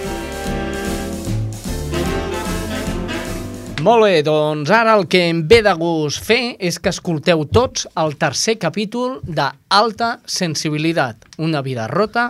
Molt bé, doncs ara el que em ve de gust fer és que escolteu tots el tercer capítol de Alta Sensibilitat, una vida rota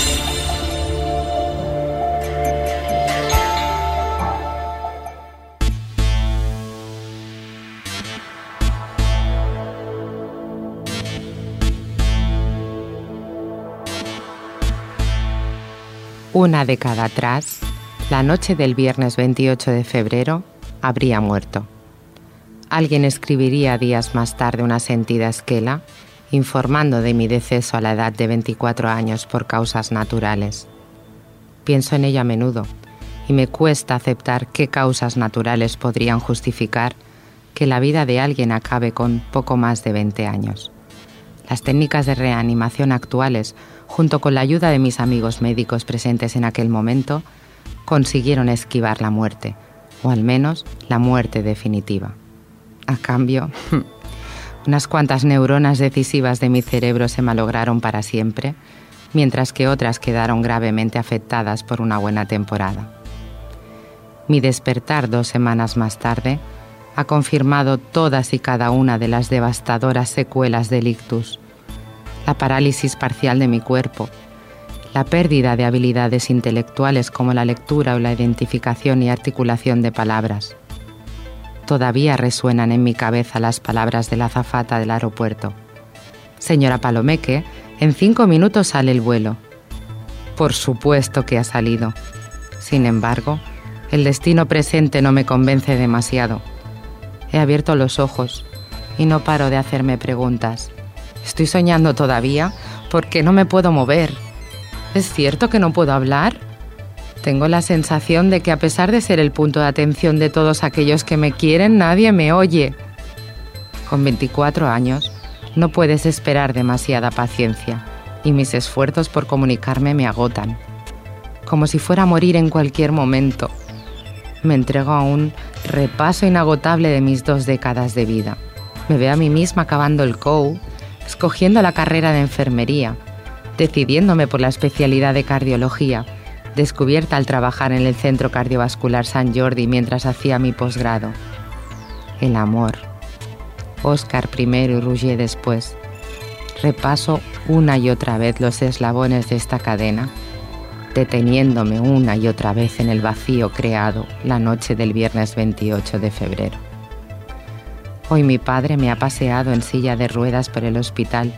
Una década atrás, la noche del viernes 28 de febrero, habría muerto. Alguien escribiría días más tarde una sentida esquela informando de mi deceso a la edad de 24 años por causas naturales. Pienso en ello a menudo y me cuesta aceptar qué causas naturales podrían justificar que la vida de alguien acabe con poco más de 20 años. Las técnicas de reanimación actuales junto con la ayuda de mis amigos médicos presentes en aquel momento, consiguieron esquivar la muerte, o al menos la muerte definitiva. A cambio, unas cuantas neuronas decisivas de mi cerebro se malograron para siempre, mientras que otras quedaron gravemente afectadas por una buena temporada. Mi despertar dos semanas más tarde ha confirmado todas y cada una de las devastadoras secuelas del ictus, la parálisis parcial de mi cuerpo, la pérdida de habilidades intelectuales como la lectura o la identificación y articulación de palabras. Todavía resuenan en mi cabeza las palabras de la azafata del aeropuerto. Señora Palomeque, en cinco minutos sale el vuelo. Por supuesto que ha salido. Sin embargo, el destino presente no me convence demasiado. He abierto los ojos y no paro de hacerme preguntas. ¿Estoy soñando todavía? porque no me puedo mover? ¿Es cierto que no puedo hablar? Tengo la sensación de que a pesar de ser el punto de atención de todos aquellos que me quieren, nadie me oye. Con 24 años, no puedes esperar demasiada paciencia y mis esfuerzos por comunicarme me agotan. Como si fuera a morir en cualquier momento. Me entrego a un repaso inagotable de mis dos décadas de vida. Me veo a mí misma acabando el COU escogiendo la carrera de enfermería, decidiéndome por la especialidad de cardiología, descubierta al trabajar en el Centro Cardiovascular San Jordi mientras hacía mi posgrado. El amor. Oscar primero y Rouget después. Repaso una y otra vez los eslabones de esta cadena, deteniéndome una y otra vez en el vacío creado la noche del viernes 28 de febrero. Hoy mi padre me ha paseado en silla de ruedas por el hospital,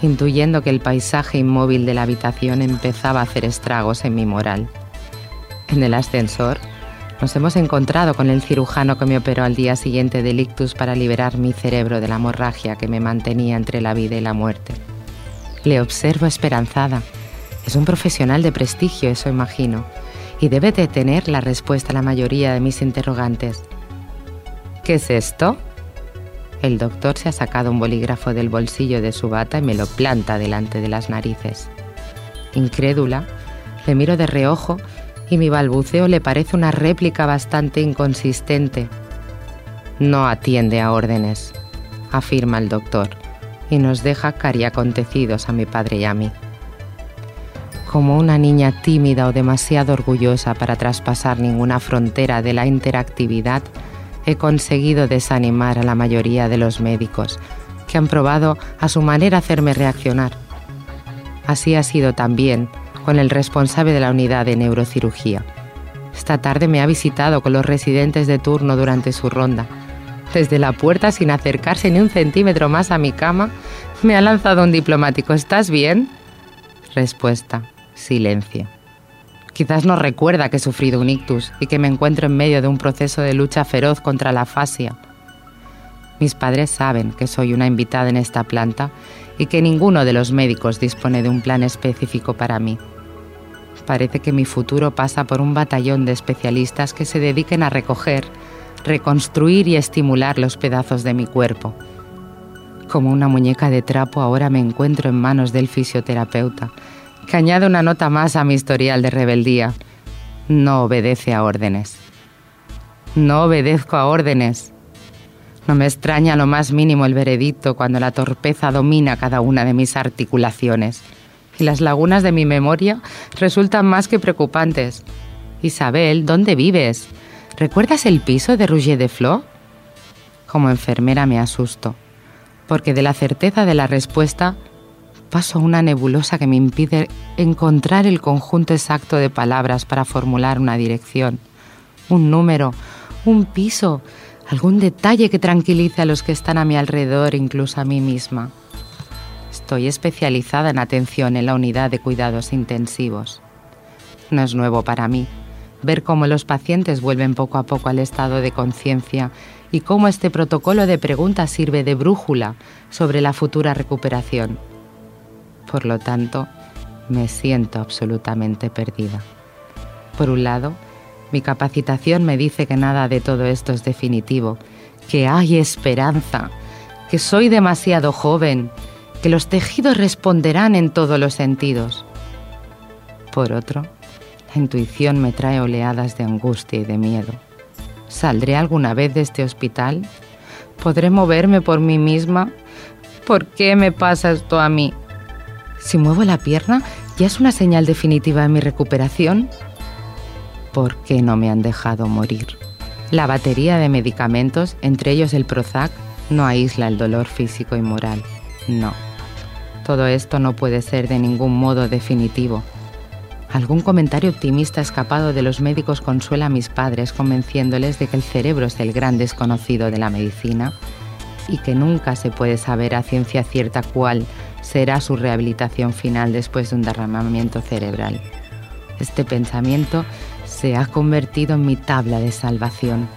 intuyendo que el paisaje inmóvil de la habitación empezaba a hacer estragos en mi moral. En el ascensor nos hemos encontrado con el cirujano que me operó al día siguiente del ictus para liberar mi cerebro de la hemorragia que me mantenía entre la vida y la muerte. Le observo esperanzada. Es un profesional de prestigio, eso imagino, y debe de tener la respuesta a la mayoría de mis interrogantes. ¿Qué es esto? El doctor se ha sacado un bolígrafo del bolsillo de su bata y me lo planta delante de las narices. Incrédula, le miro de reojo y mi balbuceo le parece una réplica bastante inconsistente. No atiende a órdenes, afirma el doctor, y nos deja cariacontecidos a mi padre y a mí. Como una niña tímida o demasiado orgullosa para traspasar ninguna frontera de la interactividad, he conseguido desanimar a la mayoría de los médicos, que han probado a su manera hacerme reaccionar. Así ha sido también con el responsable de la unidad de neurocirugía. Esta tarde me ha visitado con los residentes de turno durante su ronda. Desde la puerta, sin acercarse ni un centímetro más a mi cama, me ha lanzado un diplomático ¿Estás bien? Respuesta, silencio. Quizás no recuerda que he sufrido un ictus y que me encuentro en medio de un proceso de lucha feroz contra la fascia. Mis padres saben que soy una invitada en esta planta y que ninguno de los médicos dispone de un plan específico para mí. Parece que mi futuro pasa por un batallón de especialistas que se dediquen a recoger, reconstruir y estimular los pedazos de mi cuerpo. Como una muñeca de trapo ahora me encuentro en manos del fisioterapeuta, que añade una nota más a mi historial de rebeldía. No obedece a órdenes. No obedezco a órdenes. No me extraña lo más mínimo el veredicto cuando la torpeza domina cada una de mis articulaciones y las lagunas de mi memoria resultan más que preocupantes. Isabel, ¿dónde vives? ¿Recuerdas el piso de Rouget de Flo? Como enfermera me asusto, porque de la certeza de la respuesta paso a una nebulosa que me impide encontrar el conjunto exacto de palabras para formular una dirección, un número, un piso, algún detalle que tranquilice a los que están a mi alrededor, incluso a mí misma. Estoy especializada en atención en la unidad de cuidados intensivos. No es nuevo para mí ver cómo los pacientes vuelven poco a poco al estado de conciencia y cómo este protocolo de preguntas sirve de brújula sobre la futura recuperación. Por lo tanto, me siento absolutamente perdida. Por un lado, mi capacitación me dice que nada de todo esto es definitivo, que hay esperanza, que soy demasiado joven, que los tejidos responderán en todos los sentidos. Por otro, la intuición me trae oleadas de angustia y de miedo. ¿Saldré alguna vez de este hospital? ¿Podré moverme por mí misma? ¿Por qué me pasa esto a mí? Si muevo la pierna, ¿ya es una señal definitiva de mi recuperación? ¿Por qué no me han dejado morir? La batería de medicamentos, entre ellos el Prozac, no aísla el dolor físico y moral. No. Todo esto no puede ser de ningún modo definitivo. Algún comentario optimista escapado de los médicos consuela a mis padres convenciéndoles de que el cerebro es el gran desconocido de la medicina y que nunca se puede saber a ciencia cierta cuál será su rehabilitación final después de un derramamiento cerebral. Este pensamiento se ha convertido en mi tabla de salvación.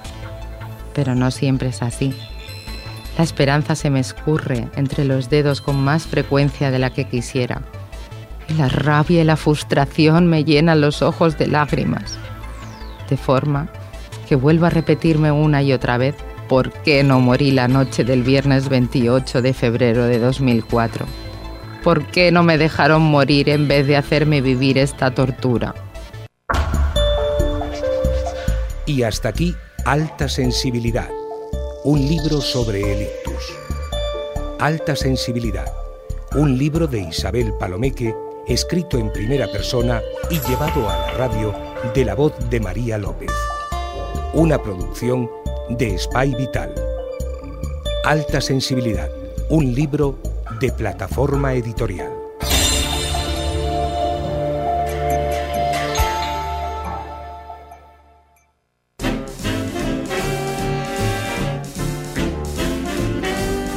Pero no siempre es así. La esperanza se me escurre entre los dedos con más frecuencia de la que quisiera. Y la rabia y la frustración me llenan los ojos de lágrimas. De forma que vuelvo a repetirme una y otra vez por qué no morí la noche del viernes 28 de febrero de 2004. ¿Por qué no me dejaron morir en vez de hacerme vivir esta tortura? Y hasta aquí, Alta Sensibilidad, un libro sobre el ictus. Alta Sensibilidad, un libro de Isabel Palomeque, escrito en primera persona y llevado a la radio de la voz de María López. Una producción de Spy Vital. Alta Sensibilidad, un libro de plataforma editorial.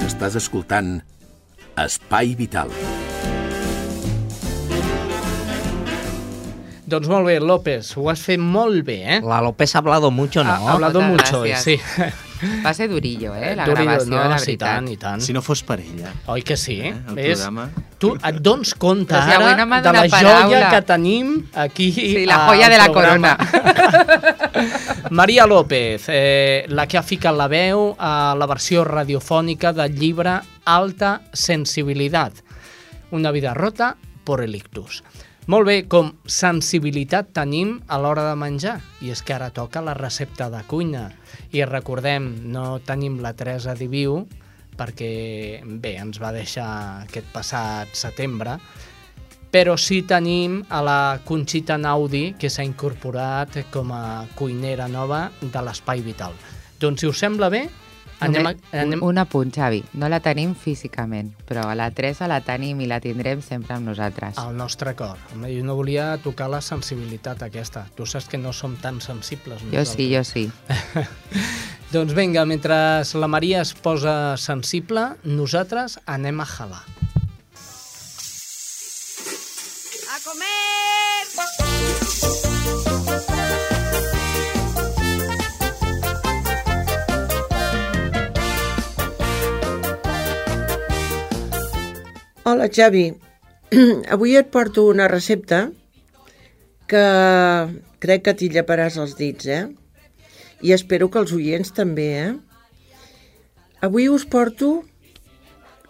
Estàs escoltant Espai Vital. Doncs molt bé, López, ho has fet molt bé, eh? La López ha hablado mucho, ¿no? Ha hablado mucho, gràcies. sí. Va ser durillo, eh, la Durillo, gravació, no, la sí, veritat. tant, i tant. Si no fos per ella. Oi que sí? Eh, el Ves? programa. Tu et dones compte si ara no de la donat joia paraula. que tenim aquí Sí, la al joia de la programa. corona. Maria López, eh, la que ha ficat la veu a la versió radiofònica del llibre Alta Sensibilitat, una vida rota por el ictus. Molt bé, com sensibilitat tenim a l'hora de menjar, i és que ara toca la recepta de cuina. I recordem, no tenim la Teresa Diviu, perquè, bé, ens va deixar aquest passat setembre, però sí tenim a la Conxita Naudi, que s'ha incorporat com a cuinera nova de l'Espai Vital. Doncs, si us sembla bé, anem a... Anem... Un apunt, Xavi. No la tenim físicament, però a la Teresa la tenim i la tindrem sempre amb nosaltres. al nostre cor. Home, jo no volia tocar la sensibilitat aquesta. Tu saps que no som tan sensibles. Jo sí, jo sí. Doncs vinga, mentre la Maria es posa sensible, nosaltres anem a jalar. Hola, Xavi. Avui et porto una recepta que crec que t'hi lleparàs els dits, eh? I espero que els oients també, eh? Avui us porto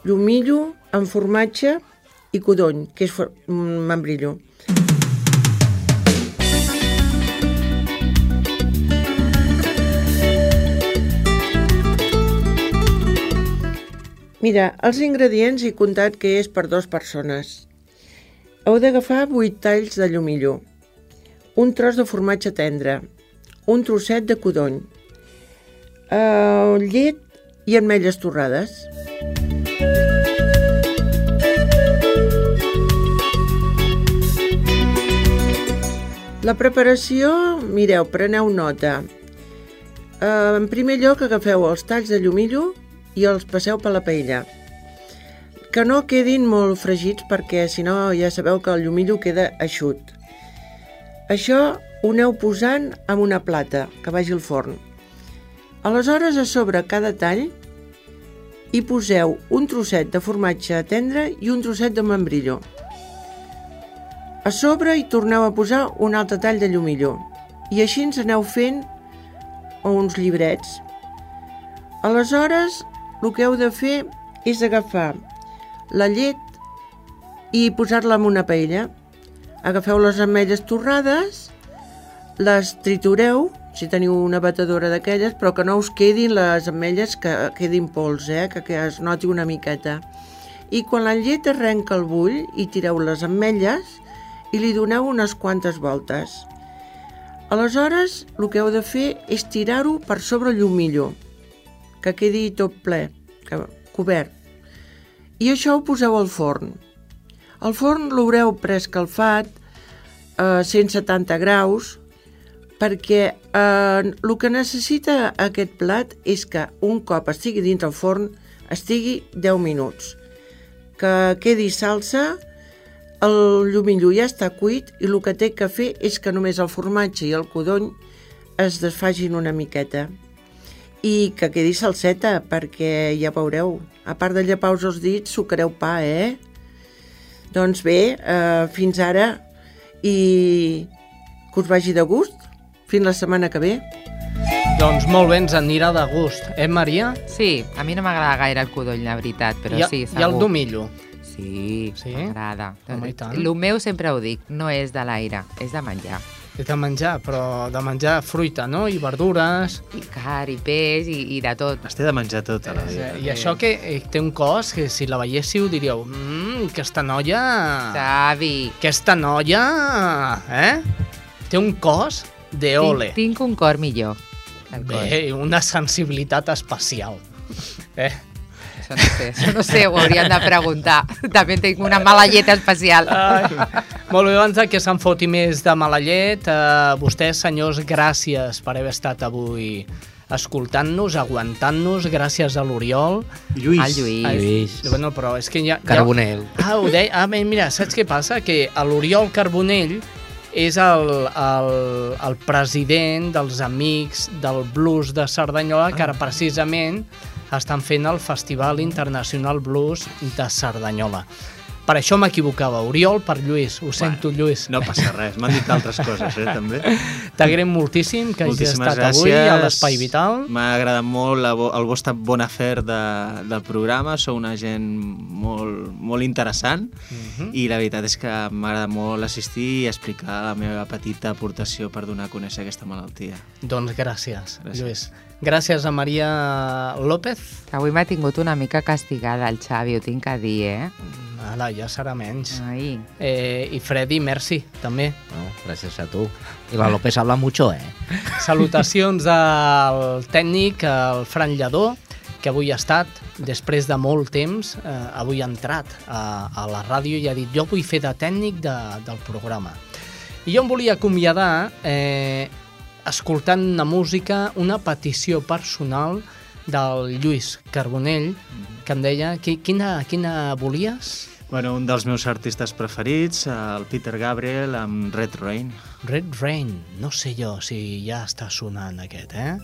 llumillo amb formatge i codony, que és for- Mira, els ingredients he comptat que és per dues persones. heu d'agafar 8 talls de llumillo, un tros de formatge tendre, un trosset de codony, eh, llet i ametlles torrades. La preparació, mireu, preneu nota. Eh, en primer lloc agafeu els talls de llumillo i els passeu per la paella. Que no quedin molt fregits perquè si no ja sabeu que el llumillo queda eixut. Això ho aneu posant en una plata que vagi al forn. Aleshores, a sobre cada tall hi poseu un trosset de formatge tendre i un trosset de membrillo. A sobre hi torneu a posar un altre tall de llumillo i així ens aneu fent uns llibrets. Aleshores, el que heu de fer és agafar la llet i posar-la en una paella. Agafeu les ametlles torrades, les tritureu, si teniu una batedora d'aquelles, però que no us quedin les ametlles que quedin pols, eh? que, que es noti una miqueta. I quan la llet arrenca el bull i tireu les ametlles i li doneu unes quantes voltes. Aleshores, el que heu de fer és tirar-ho per sobre el llumillo, que quedi tot ple, que, cobert. I això ho poseu al forn. El forn l'haureu preescalfat a 170 graus perquè eh, el que necessita aquest plat és que un cop estigui dins el forn estigui 10 minuts. Que quedi salsa, el llumillo ja està cuit i el que té que fer és que només el formatge i el codony es desfagin una miqueta i que quedi salseta perquè ja veureu, a part de llepar-vos els dits, sucareu pa, eh? Doncs bé, eh, fins ara i que us vagi de gust. Fins la setmana que ve. Doncs molt bé, ens anirà de gust. Eh, Maria? Sí, a mi no m'agrada gaire el codony, la veritat, però I, sí, segur. I el domillo? Sí, Sí? m'agrada. El meu sempre ho dic, no és de l'aire, és de menjar. És de menjar, però de menjar fruita, no? I verdures. I car, i peix, i, i de tot. Es té de menjar tot a la vida. I això que eh, té un cos que si la veiéssiu diríeu mmm, aquesta noia... Savi. Aquesta noia... Eh? Té un cos de ole. Tinc, tinc un cor millor. Bé, una sensibilitat especial. Eh? Això no sé, això no sé, ho hauríem de preguntar. També tinc una mala llet especial. Ai. Molt bé, abans de que se'n foti més de mala llet, eh, vostès, senyors, gràcies per haver estat avui escoltant-nos, aguantant-nos, gràcies a l'Oriol. Lluís. Al Lluís. Ai, Lluís. Bueno, però és que ja... Carbonell. Ja... Ah, ho deia... Ah, mira, saps què passa? Que a l'Oriol Carbonell és el, el, el president dels Amics del Blues de Cerdanyola, que ara precisament estan fent el Festival Internacional Blues de Cerdanyola. Per això m'equivocava. Oriol per Lluís. Ho sento, Lluís. No passa res, m'han dit altres coses, eh, també. T'agraïm moltíssim que hagis estat gràcies. avui a l'Espai Vital. M'ha agradat molt la, vo- el vostre bon afer de, del programa, sou una gent molt, molt interessant Mhm. i la veritat és que m'agrada molt assistir i explicar la meva petita aportació per donar a conèixer aquesta malaltia. Doncs gràcies, Gràcies. Lluís. Gràcies a Maria López. Avui m'ha tingut una mica castigada el Xavi, ho tinc a dir, eh? Ala, ja serà menys. Ai. Eh, I Freddy, merci, també. No, gracias a tu. Y la López habla mucho, ¿eh? Salutacions al tècnic, al Fran Lledó, que avui ha estat, després de molt temps, eh, avui ha entrat a, a la ràdio i ha dit jo vull fer de tècnic de, del programa. I jo em volia acomiadar eh, escoltant una música, una petició personal del Lluís Carbonell, que em deia, qui, quina, quina volies? Bueno, un dels meus artistes preferits, el Peter Gabriel amb Red Rain. Red Rain, no sé jo si ja està sonant aquest, eh?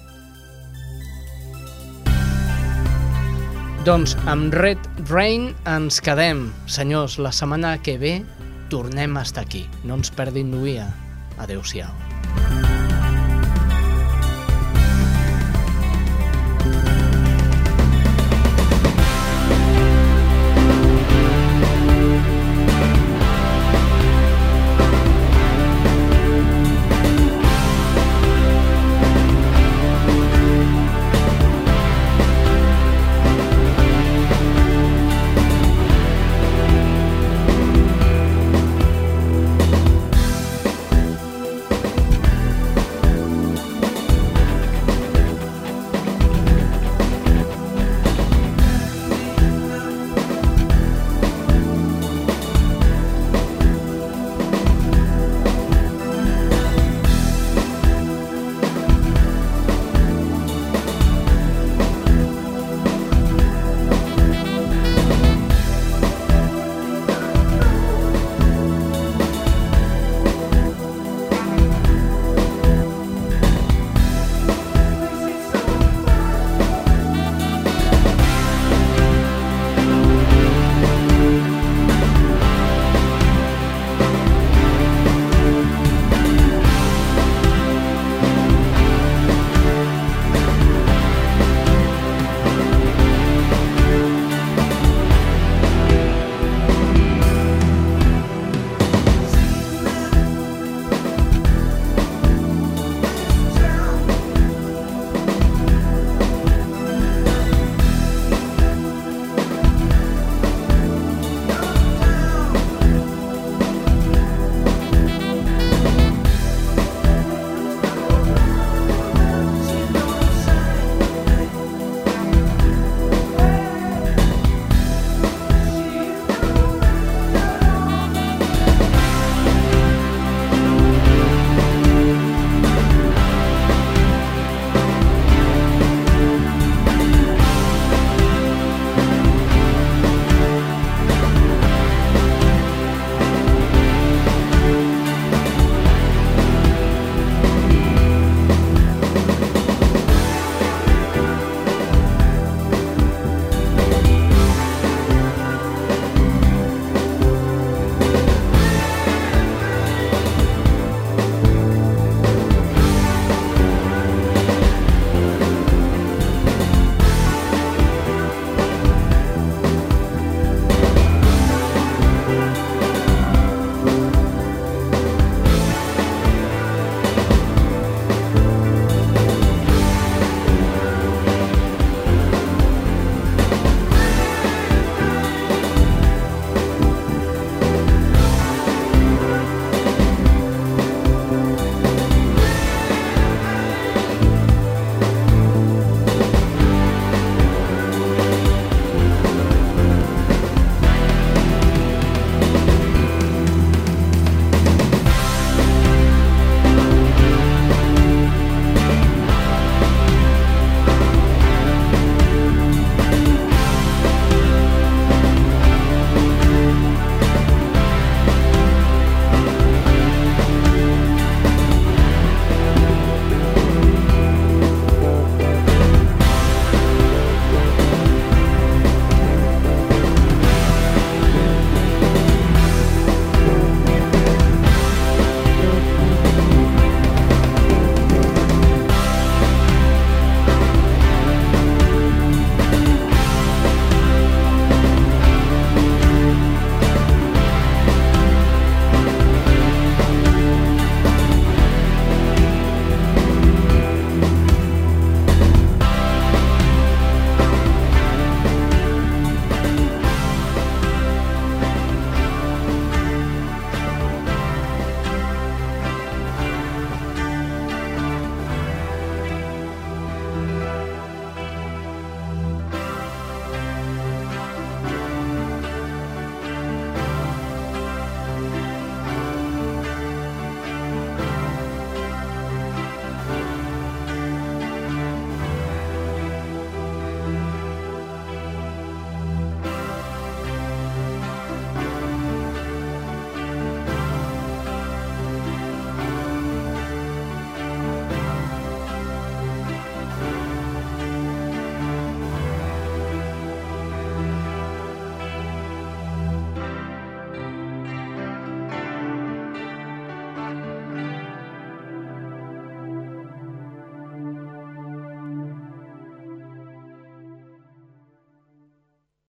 Doncs amb Red Rain ens quedem. Senyors, la setmana que ve tornem a estar aquí. No ens perdin l'uia. Adéu-siau.